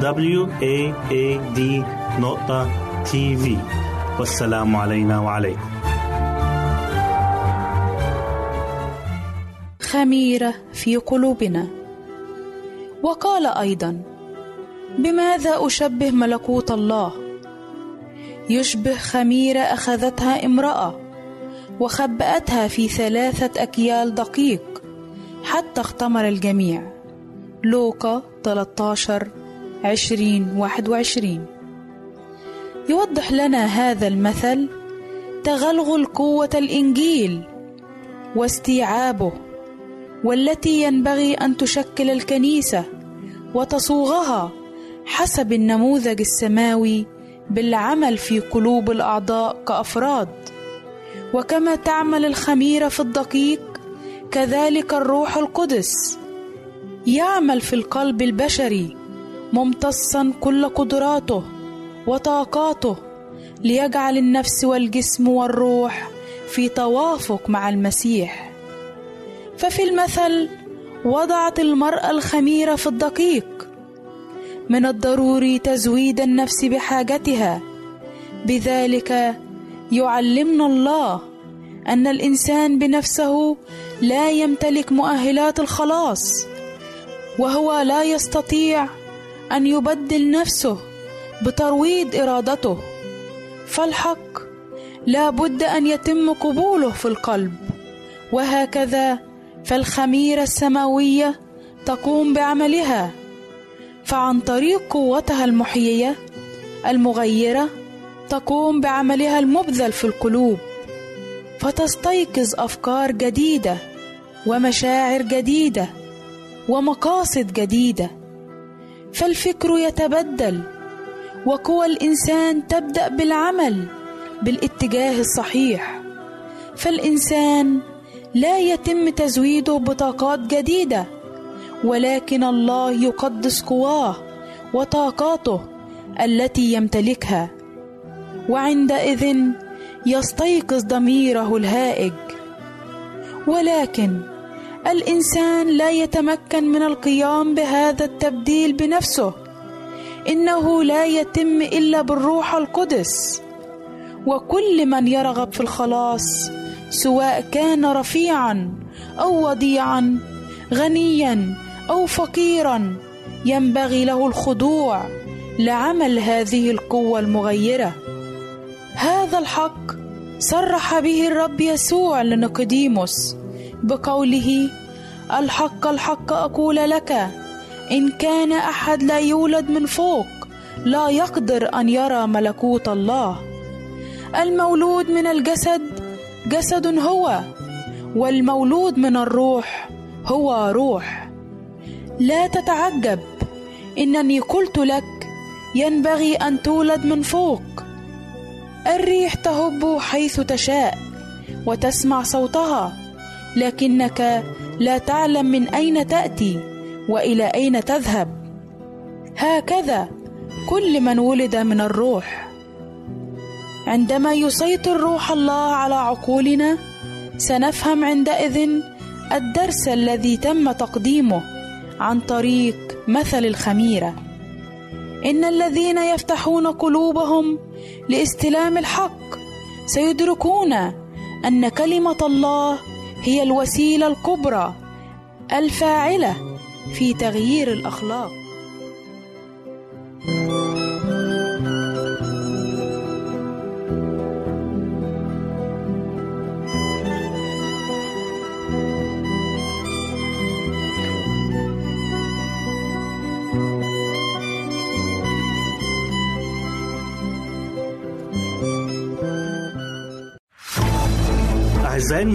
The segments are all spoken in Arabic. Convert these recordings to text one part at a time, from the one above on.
W A A D نقطة تي في والسلام علينا وعليكم. خميرة في قلوبنا. وقال أيضا بماذا أشبه ملكوت الله؟ يشبه خميرة أخذتها امرأة وخبأتها في ثلاثة أكيال دقيق حتى اختمر الجميع. لوقا 13 20 21 يوضح لنا هذا المثل تغلغل قوه الإنجيل واستيعابه والتي ينبغي أن تشكل الكنيسة وتصوغها حسب النموذج السماوي بالعمل في قلوب الأعضاء كأفراد. وكما تعمل الخميره في الدقيق كذلك الروح القدس يعمل في القلب البشري ممتصا كل قدراته وطاقاته ليجعل النفس والجسم والروح في توافق مع المسيح. ففي المثل وضعت المرأة الخميرة في الدقيق. من الضروري تزويد النفس بحاجتها. بذلك يعلمنا الله أن الإنسان بنفسه لا يمتلك مؤهلات الخلاص وهو لا يستطيع أن يبدل نفسه بترويض إرادته. فالحق لا بد أن يتم قبوله في القلب. وهكذا فالخميرة السماوية تقوم بعملها. فعن طريق قوتها المحيية المغيرة تقوم بعملها المبذل في القلوب. فتستيقظ أفكار جديدة ومشاعر جديدة ومقاصد جديدة. فالفكر يتبدل وقوى الإنسان تبدأ بالعمل بالاتجاه الصحيح. فالإنسان لا يتم تزويده بطاقات جديدة ولكن الله يقدس قواه وطاقاته التي يمتلكها. وعندئذ يستيقظ ضميره الهائج. ولكن الإنسان لا يتمكن من القيام بهذا التبديل بنفسه. إنه لا يتم إلا بالروح القدس. وكل من يرغب في الخلاص سواء كان رفيعا أو وضيعا غنيا أو فقيرا ينبغي له الخضوع لعمل هذه القوة المغيرة. هذا الحق صرح به الرب يسوع لنقديموس بقوله الحق الحق أقول لك إن كان أحد لا يولد من فوق لا يقدر أن يرى ملكوت الله. المولود من الجسد جسد هو والمولود من الروح هو روح. لا تتعجب إنني قلت لك ينبغي أن تولد من فوق. الريح تهب حيث تشاء وتسمع صوتها. لكنك لا تعلم من أين تأتي وإلى أين تذهب. هكذا كل من ولد من الروح. عندما يسيطر روح الله على عقولنا سنفهم عندئذ الدرس الذي تم تقديمه عن طريق مثل الخميرة. إن الذين يفتحون قلوبهم لاستلام الحق سيدركون أن كلمة الله هي الوسيلة الكبرى الفاعلة في تغيير الأخلاق.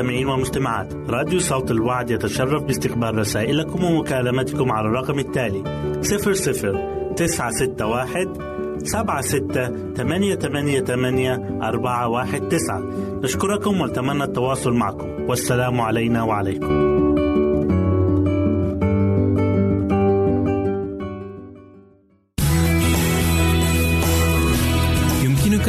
المستمعين والمستمعات راديو صوت الوعد يتشرف باستقبال رسائلكم ومكالمتكم على الرقم التالي 00 961 سبعة ستة ثمانية ثمانية ثمانية أربعة واحد تسعة. نشكركم ونتمنى التواصل معكم. والسلام علينا وعليكم.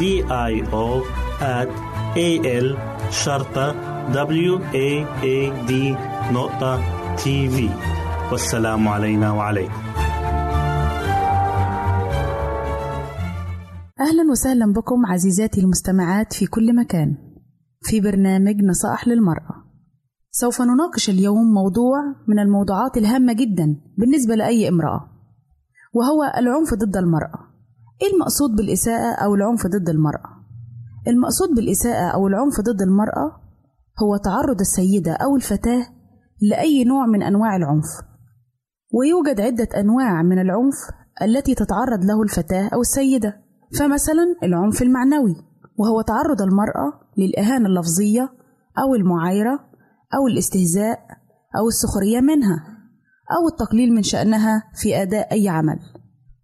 D I O at A L شرطة W A A D نقطة تي في والسلام علينا وعليكم. أهلا وسهلا بكم عزيزاتي المستمعات في كل مكان. في برنامج نصائح للمرأة. سوف نناقش اليوم موضوع من الموضوعات الهامة جدا بالنسبة لأي امرأة وهو العنف ضد المرأة. إيه المقصود بالإساءة أو العنف ضد المرأة؟ المقصود بالإساءة أو العنف ضد المرأة هو تعرض السيدة أو الفتاة لأي نوع من أنواع العنف ويوجد عدة أنواع من العنف التي تتعرض له الفتاة أو السيدة فمثلا العنف المعنوي وهو تعرض المرأة للإهانة اللفظية أو المعايرة أو الاستهزاء أو السخرية منها أو التقليل من شأنها في أداء أي عمل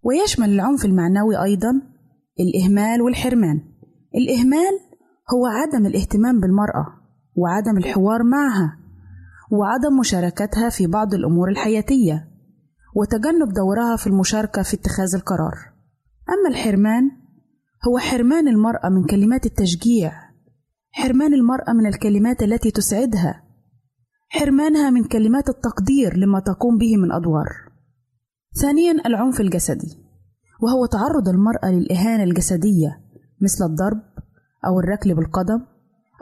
ويشمل العنف المعنوي أيضا الإهمال والحرمان. الإهمال هو عدم الاهتمام بالمرأة وعدم الحوار معها وعدم مشاركتها في بعض الأمور الحياتية وتجنب دورها في المشاركة في اتخاذ القرار. أما الحرمان هو حرمان المرأة من كلمات التشجيع حرمان المرأة من الكلمات التي تسعدها حرمانها من كلمات التقدير لما تقوم به من أدوار. ثانيا العنف الجسدي وهو تعرض المرأة للإهانة الجسدية مثل الضرب أو الركل بالقدم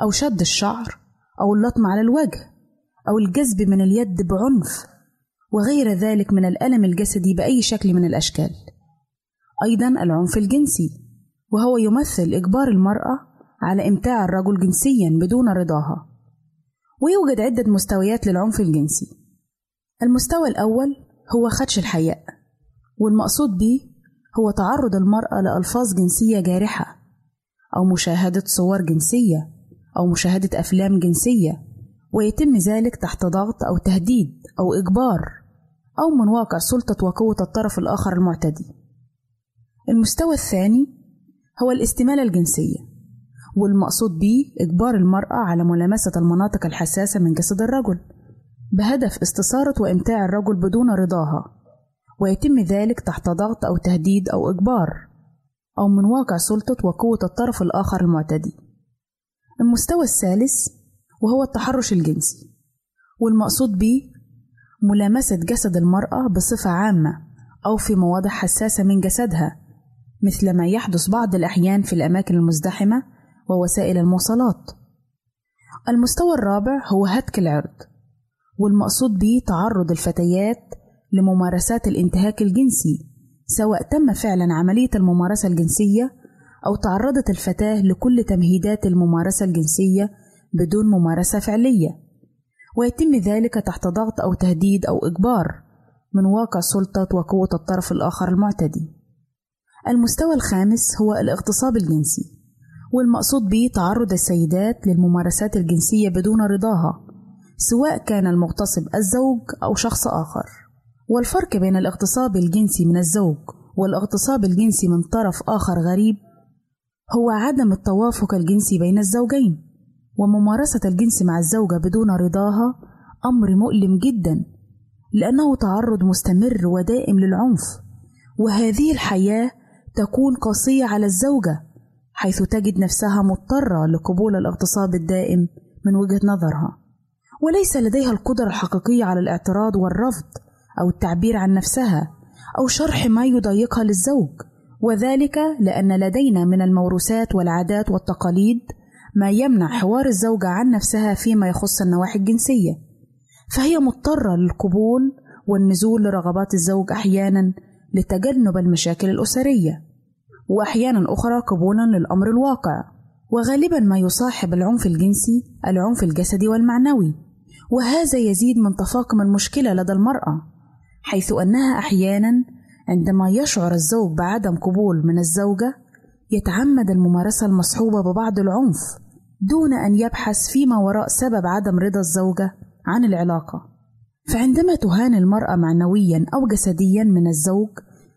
أو شد الشعر أو اللطم على الوجه أو الجذب من اليد بعنف وغير ذلك من الألم الجسدي بأي شكل من الأشكال. أيضا العنف الجنسي وهو يمثل إجبار المرأة على إمتاع الرجل جنسيا بدون رضاها. ويوجد عدة مستويات للعنف الجنسي. المستوى الأول هو خدش الحياء والمقصود به هو تعرض المرأة لألفاظ جنسية جارحة أو مشاهدة صور جنسية أو مشاهدة أفلام جنسية ويتم ذلك تحت ضغط أو تهديد أو إجبار أو من واقع سلطة وقوة الطرف الآخر المعتدي. المستوى الثاني هو الاستمالة الجنسية والمقصود به إجبار المرأة على ملامسة المناطق الحساسة من جسد الرجل بهدف استثارة وإمتاع الرجل بدون رضاها ويتم ذلك تحت ضغط أو تهديد أو إجبار أو من واقع سلطة وقوة الطرف الآخر المعتدي. المستوى الثالث وهو التحرش الجنسي والمقصود به ملامسة جسد المرأة بصفة عامة أو في مواضع حساسة من جسدها مثل ما يحدث بعض الأحيان في الأماكن المزدحمة ووسائل المواصلات. المستوى الرابع هو هتك العرض والمقصود به تعرض الفتيات لممارسات الانتهاك الجنسي سواء تم فعلا عملية الممارسة الجنسية أو تعرضت الفتاة لكل تمهيدات الممارسة الجنسية بدون ممارسة فعلية. ويتم ذلك تحت ضغط أو تهديد أو إجبار من واقع سلطة وقوة الطرف الآخر المعتدي. المستوى الخامس هو الاغتصاب الجنسي والمقصود به تعرض السيدات للممارسات الجنسية بدون رضاها. سواء كان المغتصب الزوج أو شخص آخر. والفرق بين الاغتصاب الجنسي من الزوج والاغتصاب الجنسي من طرف آخر غريب هو عدم التوافق الجنسي بين الزوجين وممارسة الجنس مع الزوجة بدون رضاها أمر مؤلم جدا لأنه تعرض مستمر ودائم للعنف وهذه الحياة تكون قاسية على الزوجة حيث تجد نفسها مضطرة لقبول الاغتصاب الدائم من وجهة نظرها. وليس لديها القدرة الحقيقية على الاعتراض والرفض أو التعبير عن نفسها أو شرح ما يضايقها للزوج وذلك لأن لدينا من الموروثات والعادات والتقاليد ما يمنع حوار الزوجة عن نفسها فيما يخص النواحي الجنسية فهي مضطرة للقبول والنزول لرغبات الزوج أحيانا لتجنب المشاكل الأسرية وأحيانا أخرى قبولا للأمر الواقع. وغالبا ما يصاحب العنف الجنسي العنف الجسدي والمعنوي. وهذا يزيد من تفاقم المشكلة لدى المرأة حيث أنها أحيانا عندما يشعر الزوج بعدم قبول من الزوجة يتعمد الممارسة المصحوبة ببعض العنف دون أن يبحث فيما وراء سبب عدم رضا الزوجة عن العلاقة. فعندما تهان المرأة معنويا أو جسديا من الزوج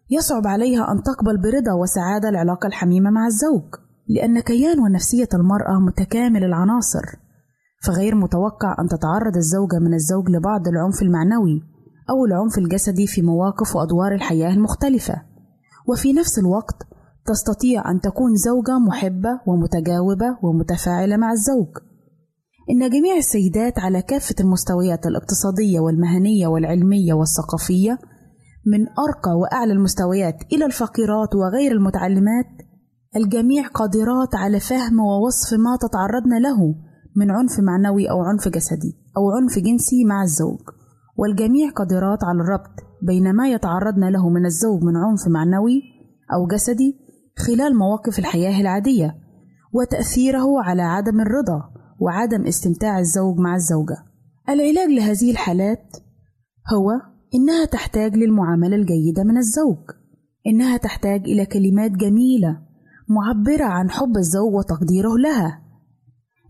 يصعب عليها أن تقبل برضا وسعادة العلاقة الحميمة مع الزوج. لأن كيان ونفسية المرأة متكامل العناصر فغير متوقع أن تتعرض الزوجة من الزوج لبعض العنف المعنوي أو العنف الجسدي في مواقف وأدوار الحياة المختلفة. وفي نفس الوقت تستطيع أن تكون زوجة محبة ومتجاوبة ومتفاعلة مع الزوج. إن جميع السيدات على كافة المستويات الاقتصادية والمهنية والعلمية والثقافية من أرقى وأعلى المستويات إلى الفقيرات وغير المتعلمات الجميع قادرات على فهم ووصف ما تتعرضن له من عنف معنوي أو عنف جسدي أو عنف جنسي مع الزوج والجميع قادرات على الربط بين ما يتعرضن له من الزوج من عنف معنوي أو جسدي خلال مواقف الحياة العادية وتأثيره على عدم الرضا وعدم استمتاع الزوج مع الزوجة. العلاج لهذه الحالات هو إنها تحتاج للمعاملة الجيدة من الزوج، إنها تحتاج إلى كلمات جميلة معبرة عن حب الزوج وتقديره لها.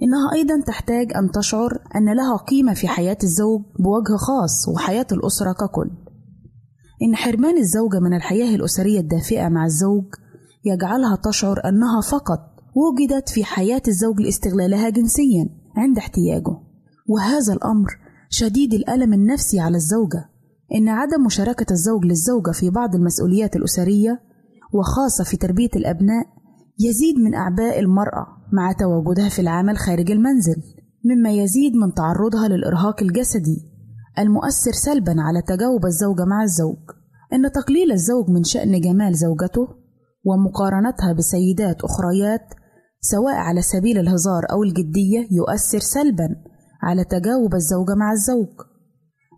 إنها أيضا تحتاج أن تشعر أن لها قيمة في حياة الزوج بوجه خاص وحياة الأسرة ككل. إن حرمان الزوجة من الحياة الأسرية الدافئة مع الزوج يجعلها تشعر أنها فقط وجدت في حياة الزوج لاستغلالها جنسيا عند احتياجه وهذا الأمر شديد الألم النفسي على الزوجة إن عدم مشاركة الزوج للزوجة في بعض المسؤوليات الأسرية وخاصة في تربية الأبناء يزيد من أعباء المرأة مع تواجدها في العمل خارج المنزل مما يزيد من تعرضها للإرهاق الجسدي. المؤثر سلبا على تجاوب الزوجة مع الزوج. إن تقليل الزوج من شأن جمال زوجته ومقارنتها بسيدات أخريات سواء على سبيل الهزار أو الجدية يؤثر سلبا على تجاوب الزوجة مع الزوج.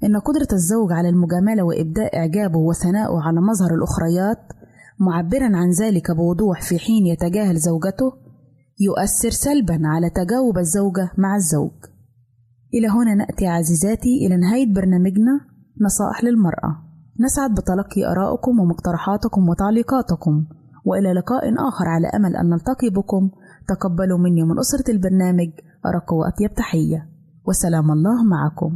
إن قدرة الزوج على المجاملة وإبداء إعجابه وثنائه على مظهر الأخريات معبرا عن ذلك بوضوح في حين يتجاهل زوجته يؤثر سلبا على تجاوب الزوجة مع الزوج. إلى هنا نأتي عزيزاتي إلى نهاية برنامجنا نصائح للمرأة. نسعد بتلقي آرائكم ومقترحاتكم وتعليقاتكم وإلى لقاء آخر على أمل أن نلتقي بكم. تقبلوا مني من أسرة البرنامج أرق وأطيب تحية. وسلام الله معكم.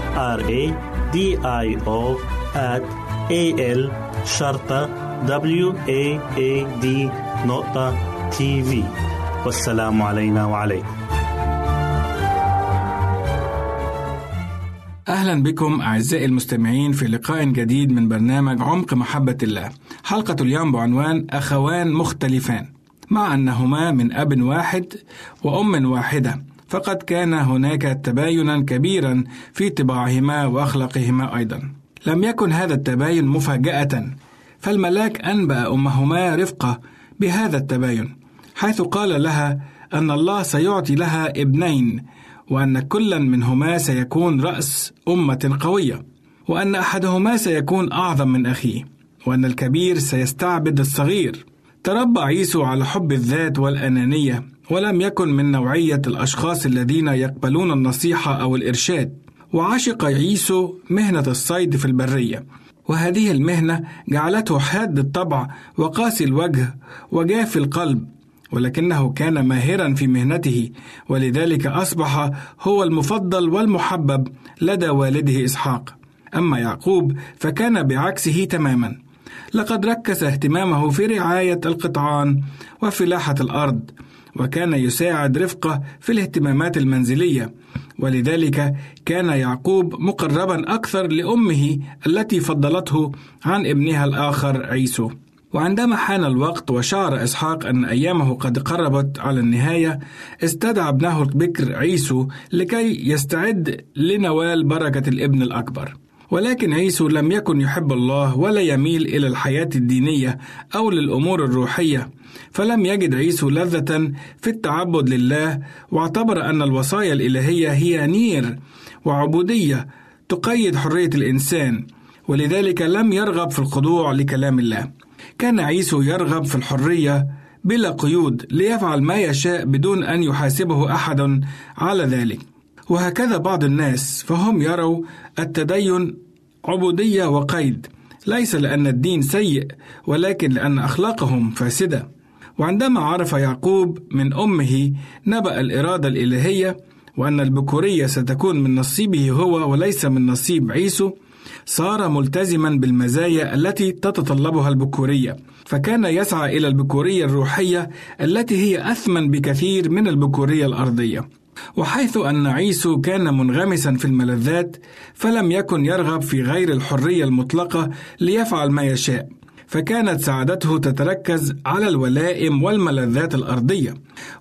R A D I O at A L شرطة W A A D نقطة تي في والسلام علينا وعليكم. أهلا بكم أعزائي المستمعين في لقاء جديد من برنامج عمق محبة الله. حلقة اليوم بعنوان أخوان مختلفان مع أنهما من أب واحد وأم واحدة. فقد كان هناك تباينا كبيرا في طباعهما وأخلاقهما أيضا. لم يكن هذا التباين مفاجأة فالملاك أنبأ أمهما رفقة بهذا التباين حيث قال لها أن الله سيعطي لها ابنين وأن كلا منهما سيكون رأس أمة قوية وأن أحدهما سيكون أعظم من أخيه وأن الكبير سيستعبد الصغير. تربى عيسو على حب الذات والأنانية ولم يكن من نوعية الأشخاص الذين يقبلون النصيحة أو الإرشاد. وعشق عيسو مهنة الصيد في البرية. وهذه المهنة جعلته حاد الطبع وقاسي الوجه وجاف القلب ولكنه كان ماهرا في مهنته ولذلك أصبح هو المفضل والمحبب لدى والده إسحاق. أما يعقوب فكان بعكسه تماما. لقد ركز اهتمامه في رعاية القطعان وفلاحة الأرض. وكان يساعد رفقة في الاهتمامات المنزلية. ولذلك كان يعقوب مقربا أكثر لأمه التي فضلته عن ابنها الآخر عيسو. وعندما حان الوقت وشعر إسحاق أن أيامه قد قربت على النهاية استدعى ابنه البكر عيسو لكي يستعد لنوال بركة الابن الأكبر. ولكن عيسو لم يكن يحب الله ولا يميل إلى الحياة الدينية أو للأمور الروحية فلم يجد عيسو لذة في التعبد لله واعتبر أن الوصايا الإلهية هي نير وعبودية تقيد حرية الإنسان ولذلك لم يرغب في الخضوع لكلام الله. كان عيسو يرغب في الحرية بلا قيود ليفعل ما يشاء بدون أن يحاسبه أحد على ذلك. وهكذا بعض الناس فهم يروا التدين عبودية وقيد. ليس لأن الدين سيء ولكن لأن أخلاقهم فاسدة. وعندما عرف يعقوب من أمه نبأ الإرادة الإلهية وأن البكورية ستكون من نصيبه هو وليس من نصيب عيسو صار ملتزما بالمزايا التي تتطلبها البكورية. فكان يسعى إلى البكورية الروحية التي هي أثمن بكثير من البكورية الأرضية. وحيث أن عيسو كان منغمسا في الملذات فلم يكن يرغب في غير الحرية المطلقة ليفعل ما يشاء. فكانت سعادته تتركز على الولائم والملذات الأرضية.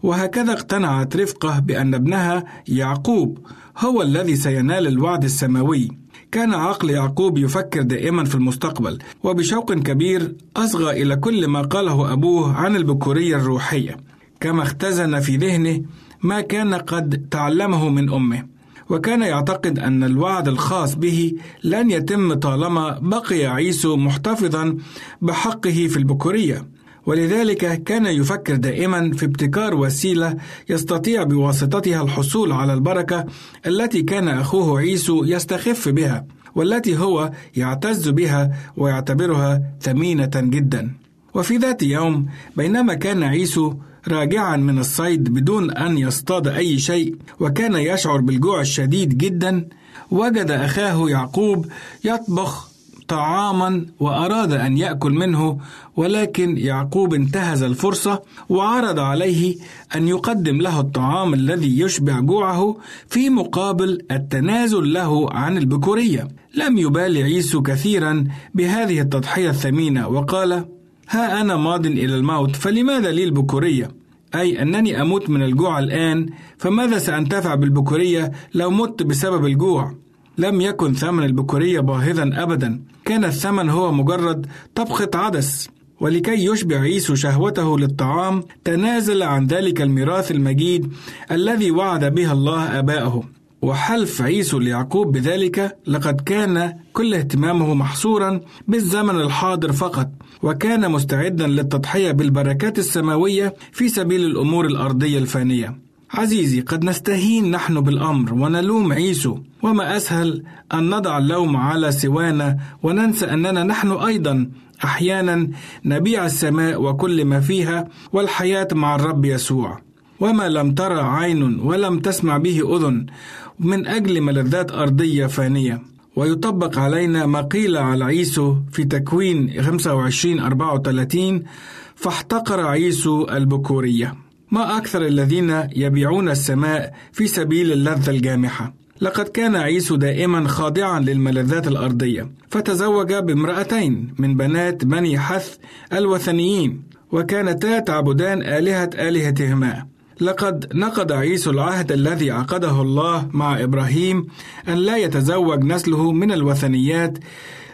وهكذا اقتنعت رفقة بأن ابنها يعقوب هو الذي سينال الوعد السماوي. كان عقل يعقوب يفكر دائما في المستقبل وبشوق كبير أصغى إلى كل ما قاله أبوه عن البكورية الروحية. كما اختزن في ذهنه ما كان قد تعلمه من أمه وكان يعتقد أن الوعد الخاص به لن يتم طالما بقي عيسو محتفظا بحقه في البكورية. ولذلك كان يفكر دائما في ابتكار وسيلة يستطيع بواسطتها الحصول على البركة التي كان أخوه عيسو يستخف بها والتي هو يعتز بها ويعتبرها ثمينة جدا. وفي ذات يوم بينما كان عيسو راجعا من الصيد بدون أن يصطاد أي شيء وكان يشعر بالجوع الشديد جدا. وجد أخاه يعقوب يطبخ طعاما وأراد أن يأكل منه ولكن يعقوب انتهز الفرصة وعرض عليه أن يقدم له الطعام الذي يشبع جوعه في مقابل التنازل له عن البكورية. لم يبالي عيسو كثيرا بهذه التضحية الثمينة وقال ها أنا ماض إلى الموت فلماذا لي البكورية؟ أي أنني أموت من الجوع الآن فماذا سأنتفع بالبكورية لو مت بسبب الجوع؟ لم يكن ثمن البكورية باهظا أبدا كان الثمن هو مجرد طبخة عدس. ولكي يشبع عيسو شهوته للطعام تنازل عن ذلك الميراث المجيد الذي وعد به الله آباءه وحلف عيسو ليعقوب بذلك لقد كان كل اهتمامه محصورا بالزمن الحاضر فقط وكان مستعدا للتضحية بالبركات السماوية في سبيل الأمور الأرضية الفانية. عزيزي قد نستهين نحن بالأمر ونلوم عيسو وما أسهل أن نضع اللوم على سوانا وننسى أننا نحن أيضا أحيانا نبيع السماء وكل ما فيها والحياة مع الرب يسوع. وما لم ترى عين ولم تسمع به أذن من أجل ملذات أرضية فانية. ويطبق علينا ما قيل على عيسو في تكوين 25 34 فاحتقر عيسو البكورية. ما أكثر الذين يبيعون السماء في سبيل اللذة الجامحة. لقد كان عيسو دائما خاضعا للملذات الأرضية. فتزوج بامرأتين من بنات بني حث الوثنيين وكانتا تعبدان آلهة آلهتهما. لقد نقض عيسو العهد الذي عقده الله مع إبراهيم أن لا يتزوج نسله من الوثنيات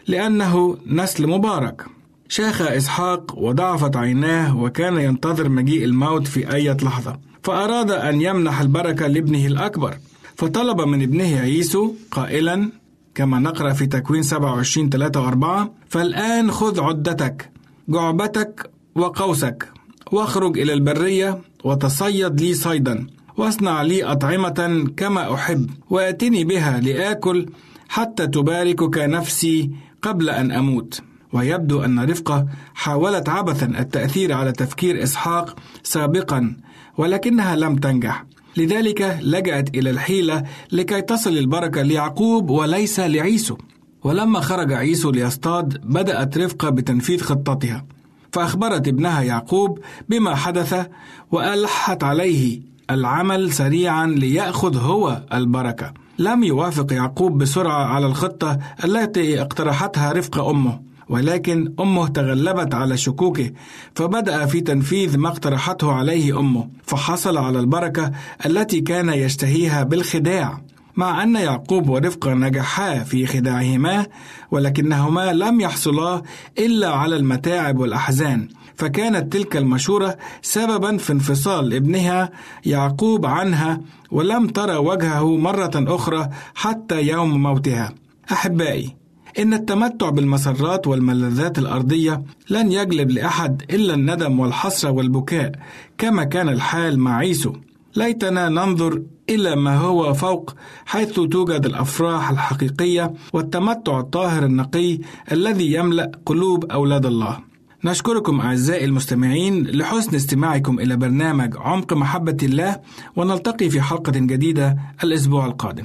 لأنه نسل مبارك. شاخ إسحاق وضعفت عيناه وكان ينتظر مجيء الموت في أي لحظة فأراد أن يمنح البركة لابنه الأكبر. فطلب من ابنه عيسو قائلا كما نقرأ في تكوين 27 3 و4 فالآن خذ عدتك جعبتك وقوسك واخرج إلى البرية وتصيد لي صيدا واصنع لي أطعمة كما أحب وأتني بها لآكل حتى تباركك نفسي قبل أن أموت. ويبدو أن رفقة حاولت عبثا التأثير على تفكير إسحاق سابقا ولكنها لم تنجح. لذلك لجأت إلى الحيلة لكي تصل البركة ليعقوب وليس لعيسو. ولما خرج عيسو ليصطاد بدأت رفقة بتنفيذ خطتها. فأخبرت ابنها يعقوب بما حدث وألحت عليه العمل سريعا ليأخذ هو البركة. لم يوافق يعقوب بسرعة على الخطة التي اقترحتها رفقة أمه ولكن أمه تغلبت على شكوكه فبدأ في تنفيذ ما اقترحته عليه أمه فحصل على البركة التي كان يشتهيها بالخداع. مع أن يعقوب ورفقة نجحا في خداعهما ولكنهما لم يحصلا إلا على المتاعب والأحزان. فكانت تلك المشورة سببا في انفصال ابنها يعقوب عنها ولم ترى وجهه مرة أخرى حتى يوم موتها. أحبائي إن التمتع بالمسرات والملذات الأرضية لن يجلب لأحد إلا الندم والحسرة والبكاء كما كان الحال مع عيسو. ليتنا ننظر إلى ما هو فوق حيث توجد الأفراح الحقيقية والتمتع الطاهر النقي الذي يملأ قلوب أولاد الله. نشكركم أعزائي المستمعين لحسن استماعكم إلى برنامج عمق محبة الله ونلتقي في حلقة جديدة الأسبوع القادم.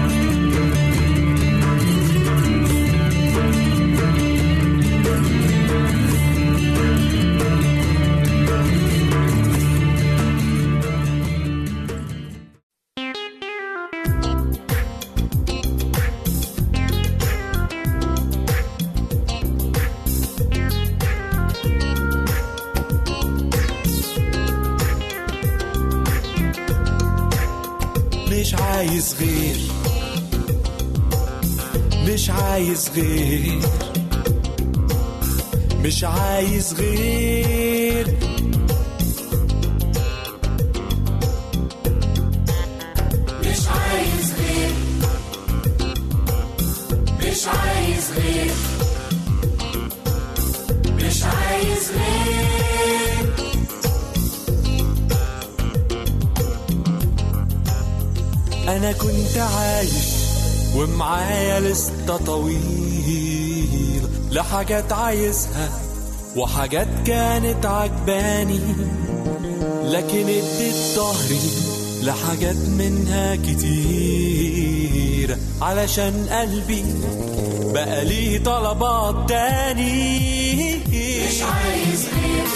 عايز غير مش عايز غير. مش عايز غير. مش عايز غير. أنا كنت عايش ومعايا لستة طويلة لحاجات عايزها. وحاجات كانت عجباني لكن اديت ظهري لحاجات منها كتير. علشان قلبي بقى ليه طلبات تاني. مش عايز غير.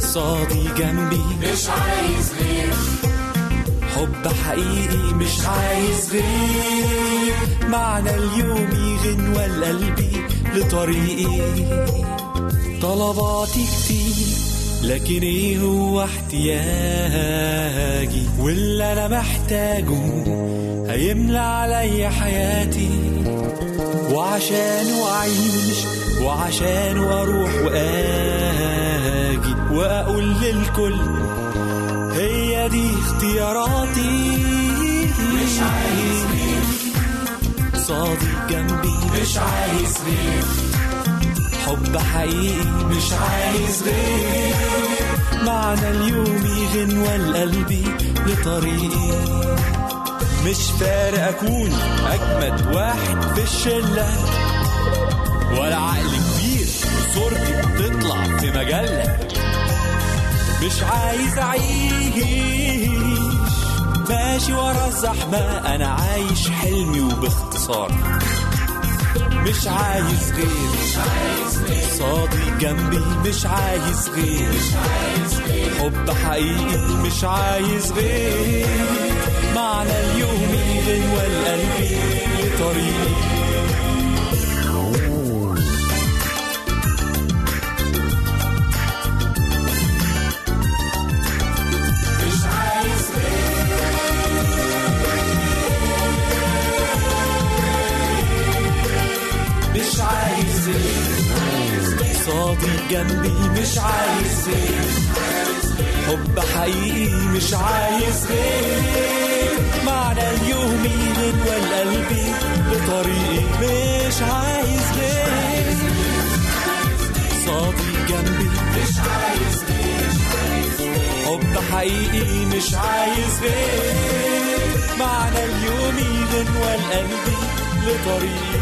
صادي جنبي. مش عايز غير. حب حقيقي مش عايز غير. معنى اليوم يغنوى لقلبي لطريقي. طلباتي كتير لكن إيه هو احتياجي؟ واللي أنا محتاجه هيملى عليا حياتي. وعشان أعيش وعشان أروح وآجي. وأقول للكل هي دي اختياراتي. مش عايز غير صادق جنبي. مش عايز غير حب حقيقي مش عايز غير. معنى اليوم يغنوى لقلبي لطريقي مش فارق أكون أجمد واحد في الشلة. ولا عقل كبير وصورتي بتطلع في مجلة. مش عايز أعيش. ماشي ورا الزحمة أنا عايش حلمي وباختصار. مش عايز غير. غير صادق جنبي مش عايز غير. غير حب حقيقي مش عايز غير. معنى اليوم غنوة لقلبي لطريقي غير صادق جنبي مش عايز غير. حب حقيقي مش عايز غير. معنى اليوم غنوة لقلبي بطريقي مش عايز غير. صادق جنبي مش عايز حب حقيقي مش عايز غير. معنى اليوم غنوة لقلبي لطريقي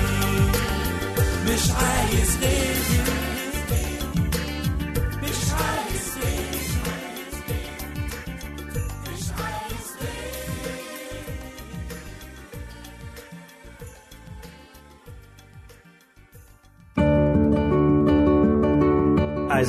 مش عايز غير.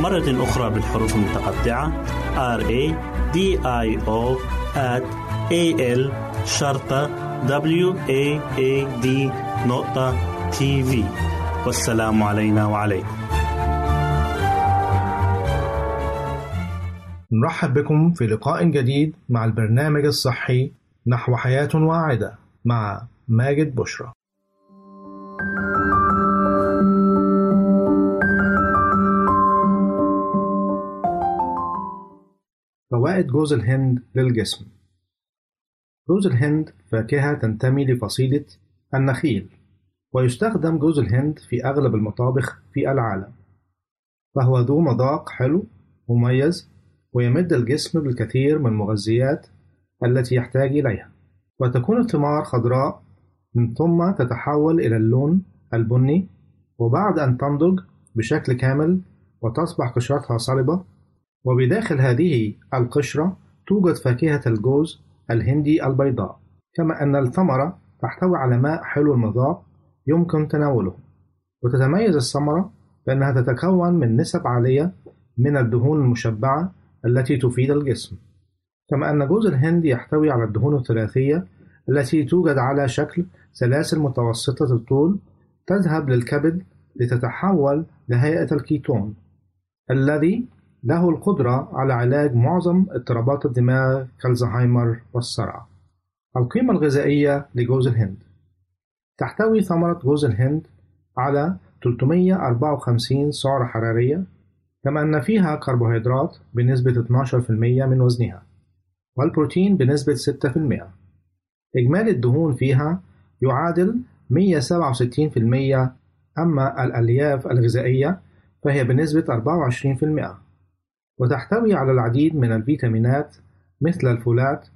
مرة أخرى بالحروف المتقطعة. R A D I O at A L شرطة W A A D نقطة تي في والسلام علينا وعليكم. نرحب بكم في لقاء جديد مع البرنامج الصحي نحو حياة واعدة مع ماجد بشرى. فوائد جوز الهند للجسم. جوز الهند فاكهة تنتمي لفصيلة النخيل ويستخدم جوز الهند في أغلب المطابخ في العالم. فهو ذو مذاق حلو مميز ويمد الجسم بالكثير من المغذيات التي يحتاج إليها. وتكون الثمار خضراء من ثم تتحول إلى اللون البني وبعد أن تنضج بشكل كامل وتصبح قشرتها صلبة وبداخل هذه القشرة توجد فاكهة الجوز الهندي البيضاء. كما أن الثمرة تحتوي على ماء حلو المذاق يمكن تناوله. وتتميز الثمرة بأنها تتكون من نسب عالية من الدهون المشبعة التي تفيد الجسم. كما أن جوز الهند يحتوي على الدهون الثلاثية التي توجد على شكل سلاسل متوسطة الطول تذهب للكبد لتتحول لهيئة الكيتون الذي له القدرة على علاج معظم اضطرابات الدماغ كالزهايمر والصرع. القيمة الغذائية لجوز الهند. تحتوي ثمرة جوز الهند على 354 سعرة حرارية كما أن فيها كربوهيدرات بنسبة 12% من وزنها والبروتين بنسبة 6% إجمالي الدهون فيها يعادل 167% أما الألياف الغذائية فهي بنسبة 24% وتحتوي على العديد من الفيتامينات مثل الفولات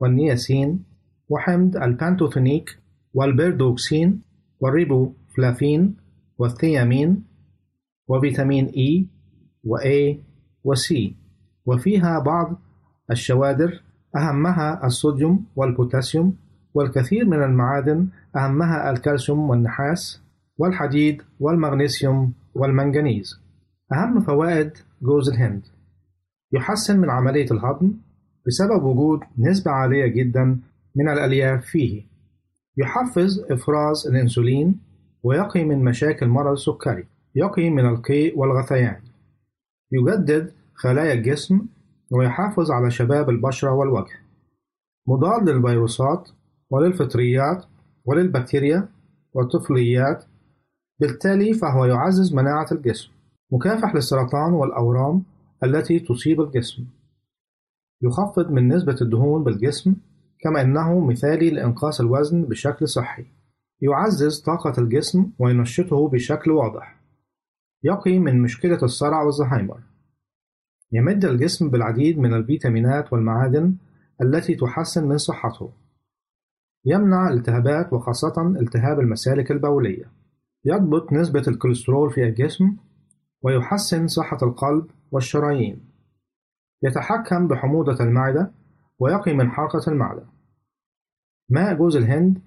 والنياسين وحمض البانتوثينيك والبيريدوكسين والريبوفلافين والثيامين وفيتامين إي وA وC وفيها بعض الشوارد أهمها الصوديوم والبوتاسيوم والكثير من المعادن أهمها الكالسيوم والنحاس والحديد والمغنيسيوم والمنغنيز. أهم فوائد جوز الهند. يحسن من عملية الهضم بسبب وجود نسبة عالية جدا من الألياف فيه. يحفز إفراز الأنسولين ويقي من مشاكل مرض السكري يقي من القيء والغثيان. يجدد خلايا الجسم ويحافظ على شباب البشرة والوجه. مضاد للفيروسات وللفطريات وللبكتيريا والطفليات بالتالي فهو يعزز مناعة الجسم. مكافح للسرطان والأورام التي تصيب الجسم. يخفض من نسبة الدهون بالجسم كما أنه مثالي لإنقاص الوزن بشكل صحي. يعزز طاقة الجسم وينشطه بشكل واضح. يقي من مشكلة الصرع والزهايمر. يمد الجسم بالعديد من الفيتامينات والمعادن التي تحسن من صحته. يمنع الالتهابات وخاصة التهاب المسالك البولية. يضبط نسبة الكوليسترول في الجسم ويحسن صحة القلب والشرايين. يتحكم بحموضة المعدة ويقي من حرقة المعدة. ماء جوز الهند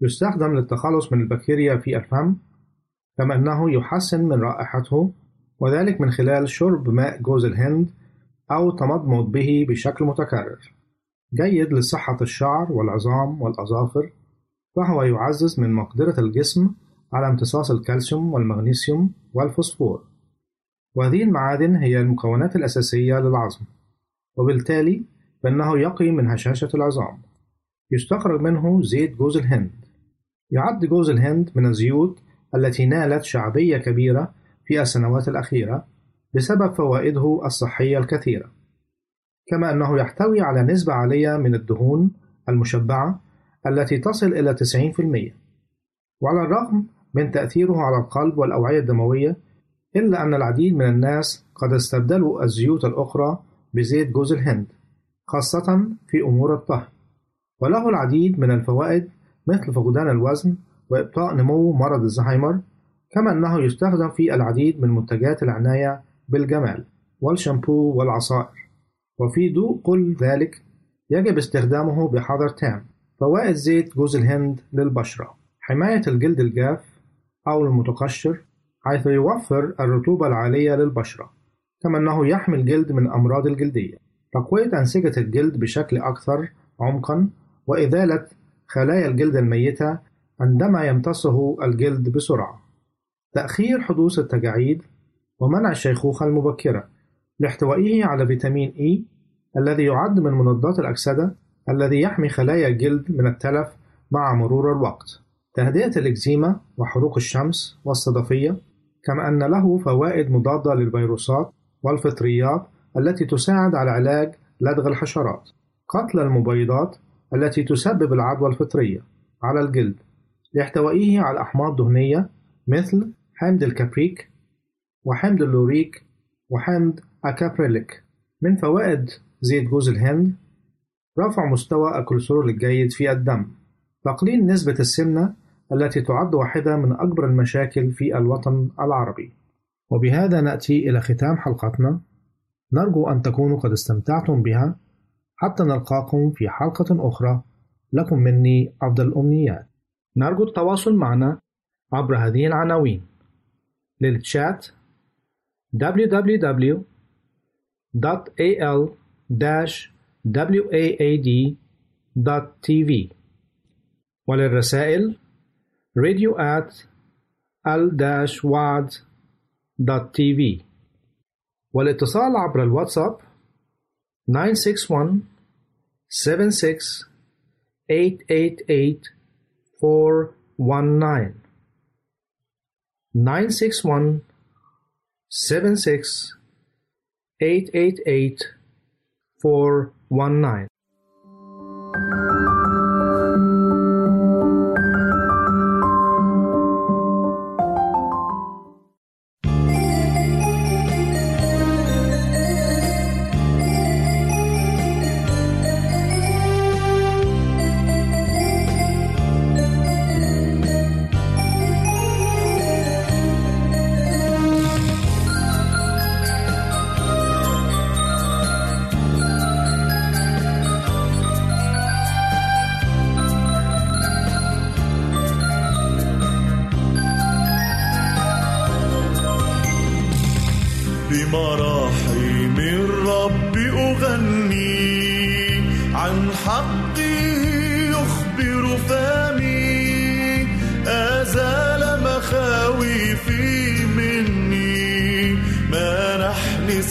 يستخدم للتخلص من البكتيريا في الفم كما أنه يحسن من رائحته وذلك من خلال شرب ماء جوز الهند أو تمضمض به بشكل متكرر. جيد لصحة الشعر والعظام والأظافر وهو يعزز من مقدرة الجسم على امتصاص الكالسيوم والمغنيسيوم والفوسفور. وهذه المعادن هي المكونات الأساسية للعظم وبالتالي فإنه يقي من هشاشة العظام. يستخرج منه زيت جوز الهند. يعد جوز الهند من الزيوت التي نالت شعبية كبيرة في السنوات الأخيرة بسبب فوائده الصحية الكثيرة. كما أنه يحتوي على نسبة عالية من الدهون المشبعة التي تصل إلى 90% وعلى الرغم من تأثيره على القلب والأوعية الدموية إلا أن العديد من الناس قد استبدلوا الزيوت الأخرى بزيت جوز الهند خاصة في أمور الطهي. وله العديد من الفوائد مثل فقدان الوزن وإبطاء نمو مرض الزهايمر كما أنه يستخدم في العديد من منتجات العناية بالجمال والشامبو والعصائر. وفي ضوء كل ذلك يجب استخدامه بحذر تام. فوائد زيت جوز الهند للبشرة حماية الجلد الجاف أو المتقشر حيث يوفر الرطوبة العالية للبشرة كما أنه يحمي الجلد من أمراض الجلدية. تقوية أنسجة الجلد بشكل أكثر عمقا وإزالة خلايا الجلد الميتة عندما يمتصه الجلد بسرعة. تأخير حدوث التجاعيد ومنع الشيخوخة المبكرة لاحتوائه على فيتامين إي الذي يعد من مضادات الأكسدة الذي يحمي خلايا الجلد من التلف مع مرور الوقت. تهدئة الإكزيما وحروق الشمس والصدفية كما أن له فوائد مضادة للفيروسات والفطريات التي تساعد على علاج لدغ الحشرات قتل المبيضات التي تسبب العدوى الفطرية على الجلد لاحتوائه على أحماض دهنية مثل حمض الكابريك وحمض اللوريك وحمض الكابريليك. من فوائد زيت جوز الهند رفع مستوى الكوليسترول الجيد في الدم تقليل نسبة السمنة التي تعد واحدة من أكبر المشاكل في الوطن العربي. وبهذا نأتي إلى ختام حلقتنا. نرجو أن تكونوا قد استمتعتم بها. حتى نلقاكم في حلقة أخرى. لكم مني أفضل الأمنيات. نرجو التواصل معنا عبر هذه العناوين. للتشات www.al-waad.tv وللرسائل radio at al-wad.tv والاتصال عبر الواتساب 961 76 888 419 961 76 888 419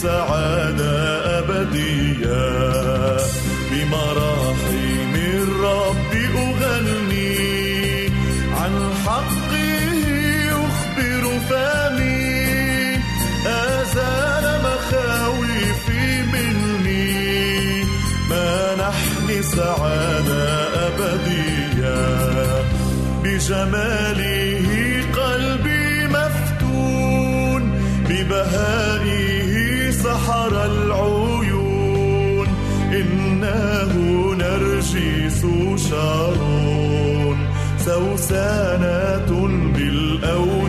سعادة أبدية. بمراحم الرب أغني عن حقه يخبر فمي أزال مخاوفي مني. منحني سعادة أبدية. بجماله قلبي مفتون. ببهائه شارون سوسانة بالأودية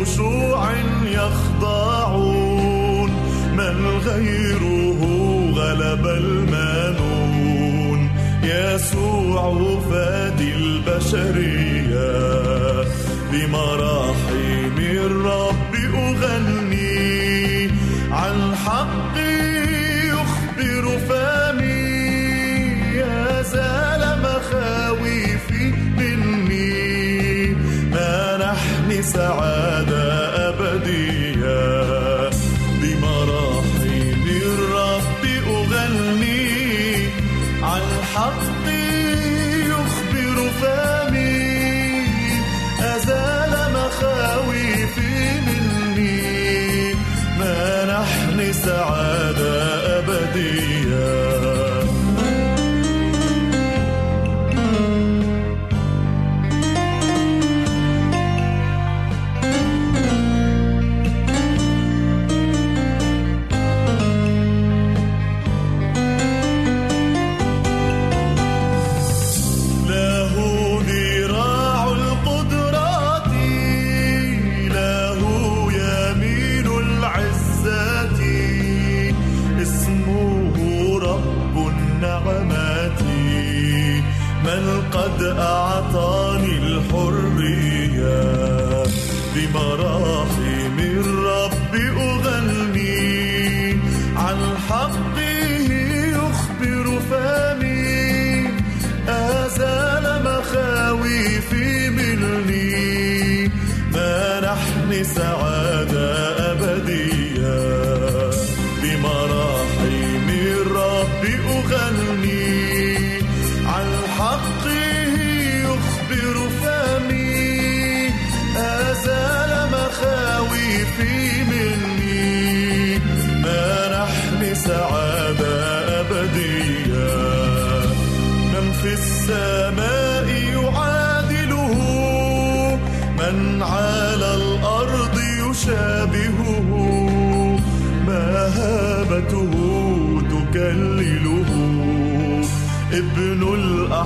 خشوع يخضعون من غيره غلب المانون يسوع فادي البشرية بمراحل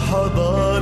حضارة.